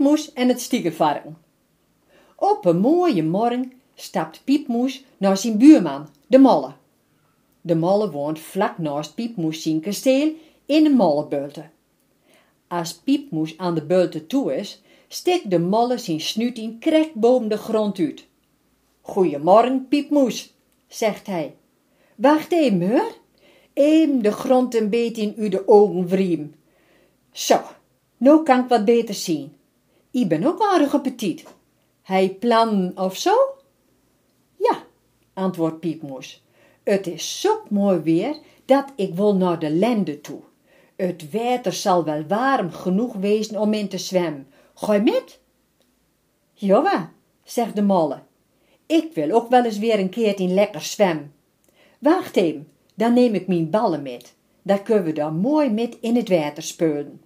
Piepmoes en het stiegenvarken. Op een mooie morgen stapt Piepmoes naar zijn buurman, de molle. De molle woont vlak naast Piepmoes zijn kasteel in een mollebulte. Als Piepmoes aan de bulte toe is, steekt de molle zijn snuit in krek boven de grond uit. Goeiemorgen, Piepmoes, zegt hij. Wacht even, hoor. Eem de grond een beetje in u de ogen wriem. Zo, nou kan ik wat beter zien. Ik ben ook aardig appetit. Hij plan of zo? Ja, antwoordt Piepmoes. Het is zo mooi weer dat ik wil naar de lende toe. Het water zal wel warm genoeg wezen om in te zwemmen. Ga je met? Jawel, zegt de molle. Ik wil ook wel eens weer een keer in lekker zwemmen. Wacht even, dan neem ik mijn ballen met. Daar kunnen we dan mooi met in het water spelen.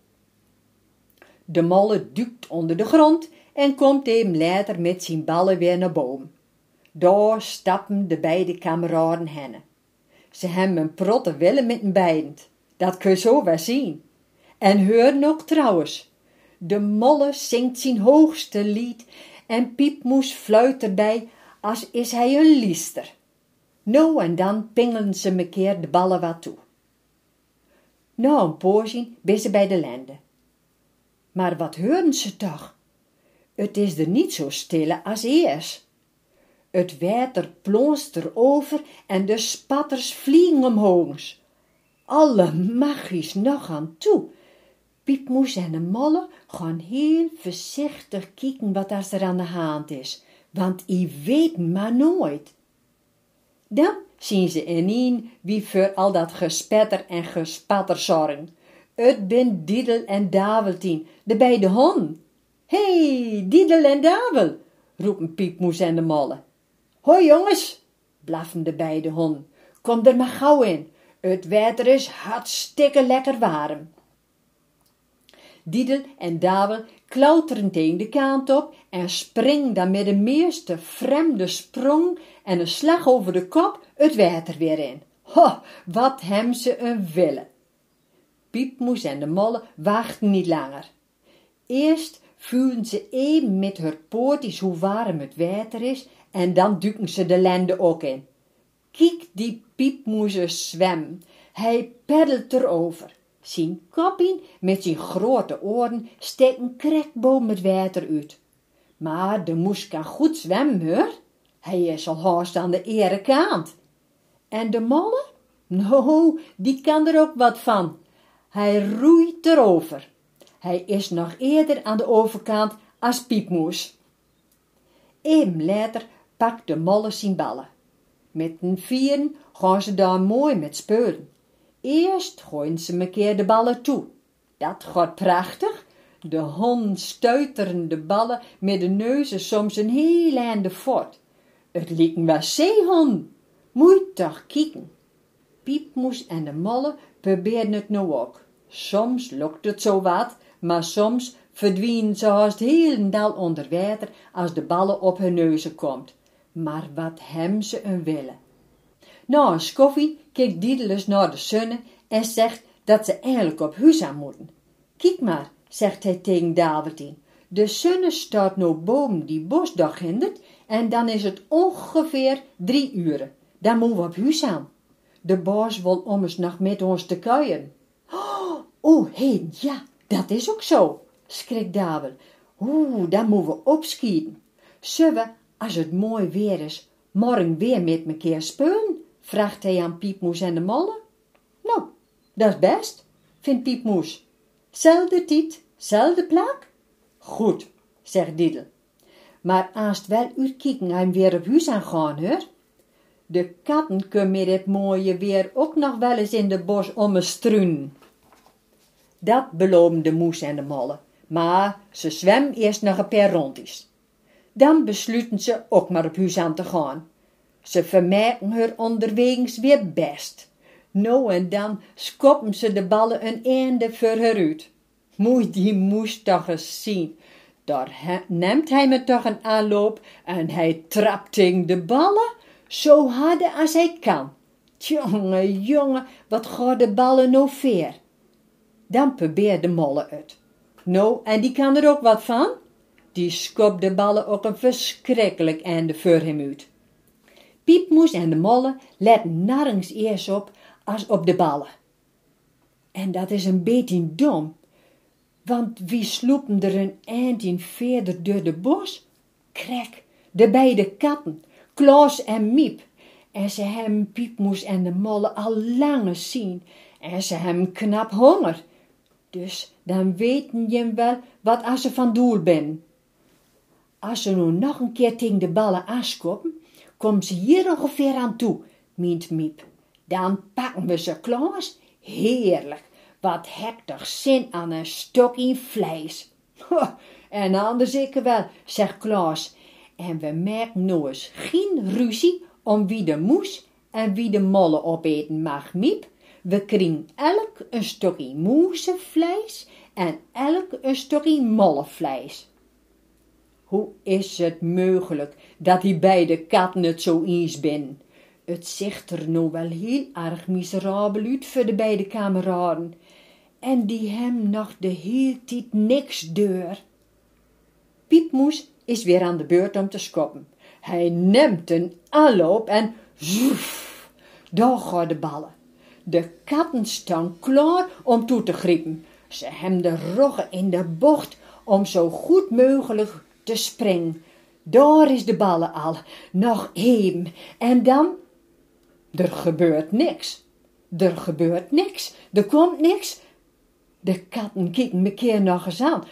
De molle duikt onder de grond en komt even later met zijn ballen weer naar boven. Daar stappen de beide kameraden heen. Ze hebben een protte willen met een beiden. Dat kun je zo wel zien. En heur nog trouwens. De molle zingt zijn hoogste lied en Piepmoes fluit erbij als is hij een liester. Nou en dan pingelen ze mekeer de ballen wat toe. Na een poosje ben ze bij de lende. Maar wat heuren ze toch? Het is er niet zo stille als eerst. Het water plonst erover en de spatters vliegen omhoog. Alle magisch nog aan toe. Piepmoes en de molle gaan heel voorzichtig kijken wat er aan de hand is, want i weet maar nooit. Dan zien ze ineen wie voor al dat gespetter en gespatter zorgen. Het ben Diedel en Daveltien, de beide. Hé, hey, Diedel en Davel, roepen Piepmoes en de molle. Hoi jongens, blaffen de beide honden. Kom er maar gauw in. Het water is hartstikke lekker warm. Diedel en Davel klauteren tegen de kant op en springen dan met de meeste vreemde sprong en een slag over de kop het water weer in. Ho, wat hem ze een willen. Piepmoes en de molle wachten niet langer. Eerst voelen ze even met haar pootjes hoe warm het water is en dan duiken ze de lende ook in. Kijk die piepmoeze zwem. Hij peddelt erover. Zijn kopien met zijn grote oren steekt een krekboom met water uit. Maar de moes kan goed zwemmen, hoor. Hij is al haast aan de ere kant. En de molle? Nou, die kan er ook wat van. Hij roeit erover. Hij is nog eerder aan de overkant als piepmoes. Even later pakt de molle zijn ballen. Met een vieren gaan ze daar mooi met speuren. Eerst gooien ze een keer de ballen toe. Dat gaat prachtig. De hond stuiteren de ballen met de neuzen soms een heel einde fort. Het lieken wel zeehonden. Moet toch kieken. Piepmoes en de molle probeerden het nou ook. Soms lukt het zo wat, maar soms verdwijnen ze haast heel onder water als de ballen op hun neuzen komt. Maar wat hem ze een willen. Na een skoffie kijkt Diedelus naar de zonne en zegt dat ze eigenlijk op huis aan moeten. Kijk maar, zegt hij tegen Davidien. De zonne staat nou boven die bosdag hindert en dan is het ongeveer drie uren. Dan moeten we op huis aan. De baas wil om eens nog met ons te kuien. Oh, hé, ja, dat is ook zo, schrikt David. Oeh, dan moeten we opschieten. Zullen we, als het mooi weer is, morgen weer met mekaar spelen? vraagt hij aan Piepmoes en de molle. Nou, dat is best, vindt Piepmoes. Zelfde tiet, zelfde plak? Goed, zegt Diddel. Maar aast wel uur kieken hem weer op huis aan gaan, hoor. De katten kunnen met het mooie weer ook nog wel eens in de bos om struinen. Dat beloven de moes en de molle, maar ze zwem eerst nog een paar rondjes. Dan besluiten ze ook maar op huis aan te gaan. Ze vermijden haar onderwegens weer best. Nou en dan skoppen ze de ballen een einde voor haar uit. Die moes toch eens zien. Daar neemt hij me toch een aanloop en hij trapt de ballen zo hard als hij kan. Tjonge, jonge, wat gaat de ballen nou veer? Dan probeert de molle het. Nou, en die kan er ook wat van? die skop de ballen ook een verschrikkelijk einde voor hem uit. Piepmoes en de molle letten narrens eerst op als op de ballen. En dat is een beetje dom, want wie sloepen er een eindje verder door de bos? Krek, de beide katten, Klaas en Miep. En ze hebben Piepmoes en de molle al lange zien. En ze hebben knap honger. Dus dan weten je wel wat als ze van doel ben. Als ze nu nog een keer tegen de ballen aanskoppen, komen ze hier ongeveer aan toe, meent Miep. Dan pakken we ze, Klaas. Heerlijk, wat hektig zin aan een stokje vlees. en anders ik wel, zegt Klaas. En we merken nou eens geen ruzie om wie de moes en wie de molle opeten mag, Miep. We kringen elk een stokje moezenvlees en elk een stokje mollevlees. Hoe is het mogelijk dat die beide katten het zo eens ben? Het ziet er nou wel heel erg miserabel uit voor de beide kameraden. En die hem nog de hele tijd niks deur. Piepmoes is weer aan de beurt om te schoppen. Hij neemt een aanloop en zoef, daar gaan de ballen. De katten staan klaar om toe te griepen. Ze hebben de roggen in de bocht om zo goed mogelijk te springen. Daar is de ballen al. Nog één. En dan? Er gebeurt niks. Er gebeurt niks. Er komt niks. De katten kijken me keer nog eens aan.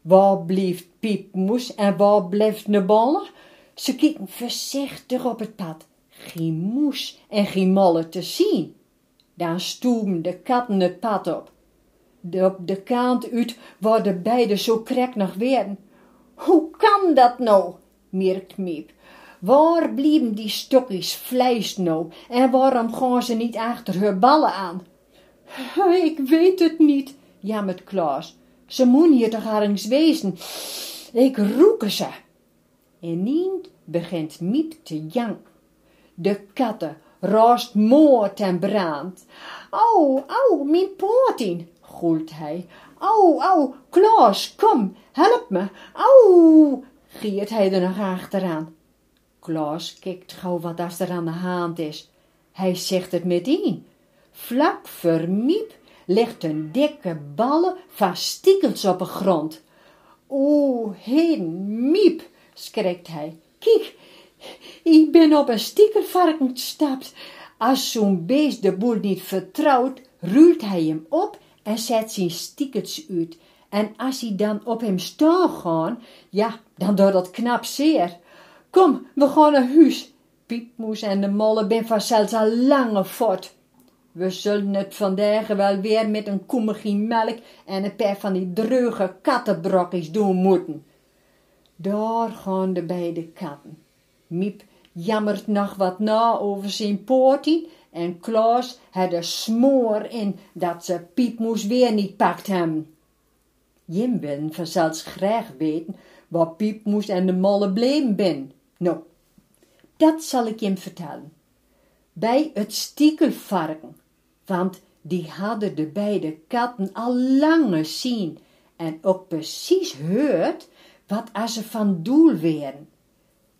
Waar blijft Piepmoes en waar blijft de ballen? Ze kijken voorzichtig op het pad. Geen moes en geen molle te zien. Dan stoemen de katten het pad op. De, op de kant uit waar de beiden zo krek nog werden. Hoe kan dat nou? merkt Miep. Waar blieben die stokjes vlees nou en waarom gaan ze niet achter hun ballen aan? Ik weet het niet, jammert Klaas. Ze moeten hier toch ergens wezen. Ik roeken ze. En niet begint Miep te janken. De katten raast moord en brand. Au, au, mijn poortien, goelt hij. Au, au, Klaas, kom, help me. Au, giert hij er nog achteraan. Klaas kijkt gauw wat er aan de hand is. Hij zegt het meteen. Vlak voor Miep ligt een dikke ballen van stiekels op de grond. O, heen, Miep, schrikt hij. Kijk, ik ben op een stiekelvarken gestapt. Als zo'n beest de boel niet vertrouwt, ruilt hij hem op en zet zijn stiekels uit. En als hij dan op hem staan gaan, ja, dan doet dat knap zeer. Kom, we gaan naar huis. Piepmoes en de molle ben vanzelfs al lange fort. We zullen het vandaag wel weer met een koemigje melk en een paar van die dreuge kattenbrokjes doen moeten. Daar gaan de beide katten. Miep jammert nog wat na over zijn poortie en Klaas had er smoor in dat ze Piepmoes weer niet pakt hem. Jim wil vanzelfs graag weten waar Piepmoes en de molle bleven ben. Nou, dat zal ik hem vertellen. Bij het stiekelvarken, want die hadden de beide katten al lange zien en ook precies heurt wat als ze van doel wären.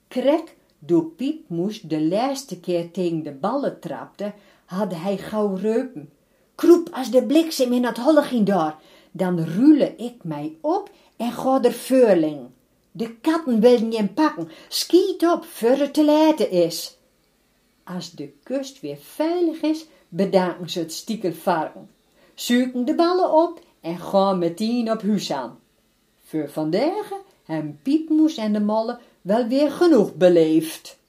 Krek, door Piepmoes de laatste keer tegen de ballen trapte, had hij gauw reupen. Kroep als de bliksem in het holle ging daar, dan rule ik mij op en ga er veurling. De katten wilden je pakken. Schiet op, voor te laat is. Als de kust weer veilig is, bedanken ze het stiekelvarken. Zoeken de ballen op en gaan meteen op huis aan. Voor vandaag hebben Piepmoes en de molle wel weer genoeg beleefd.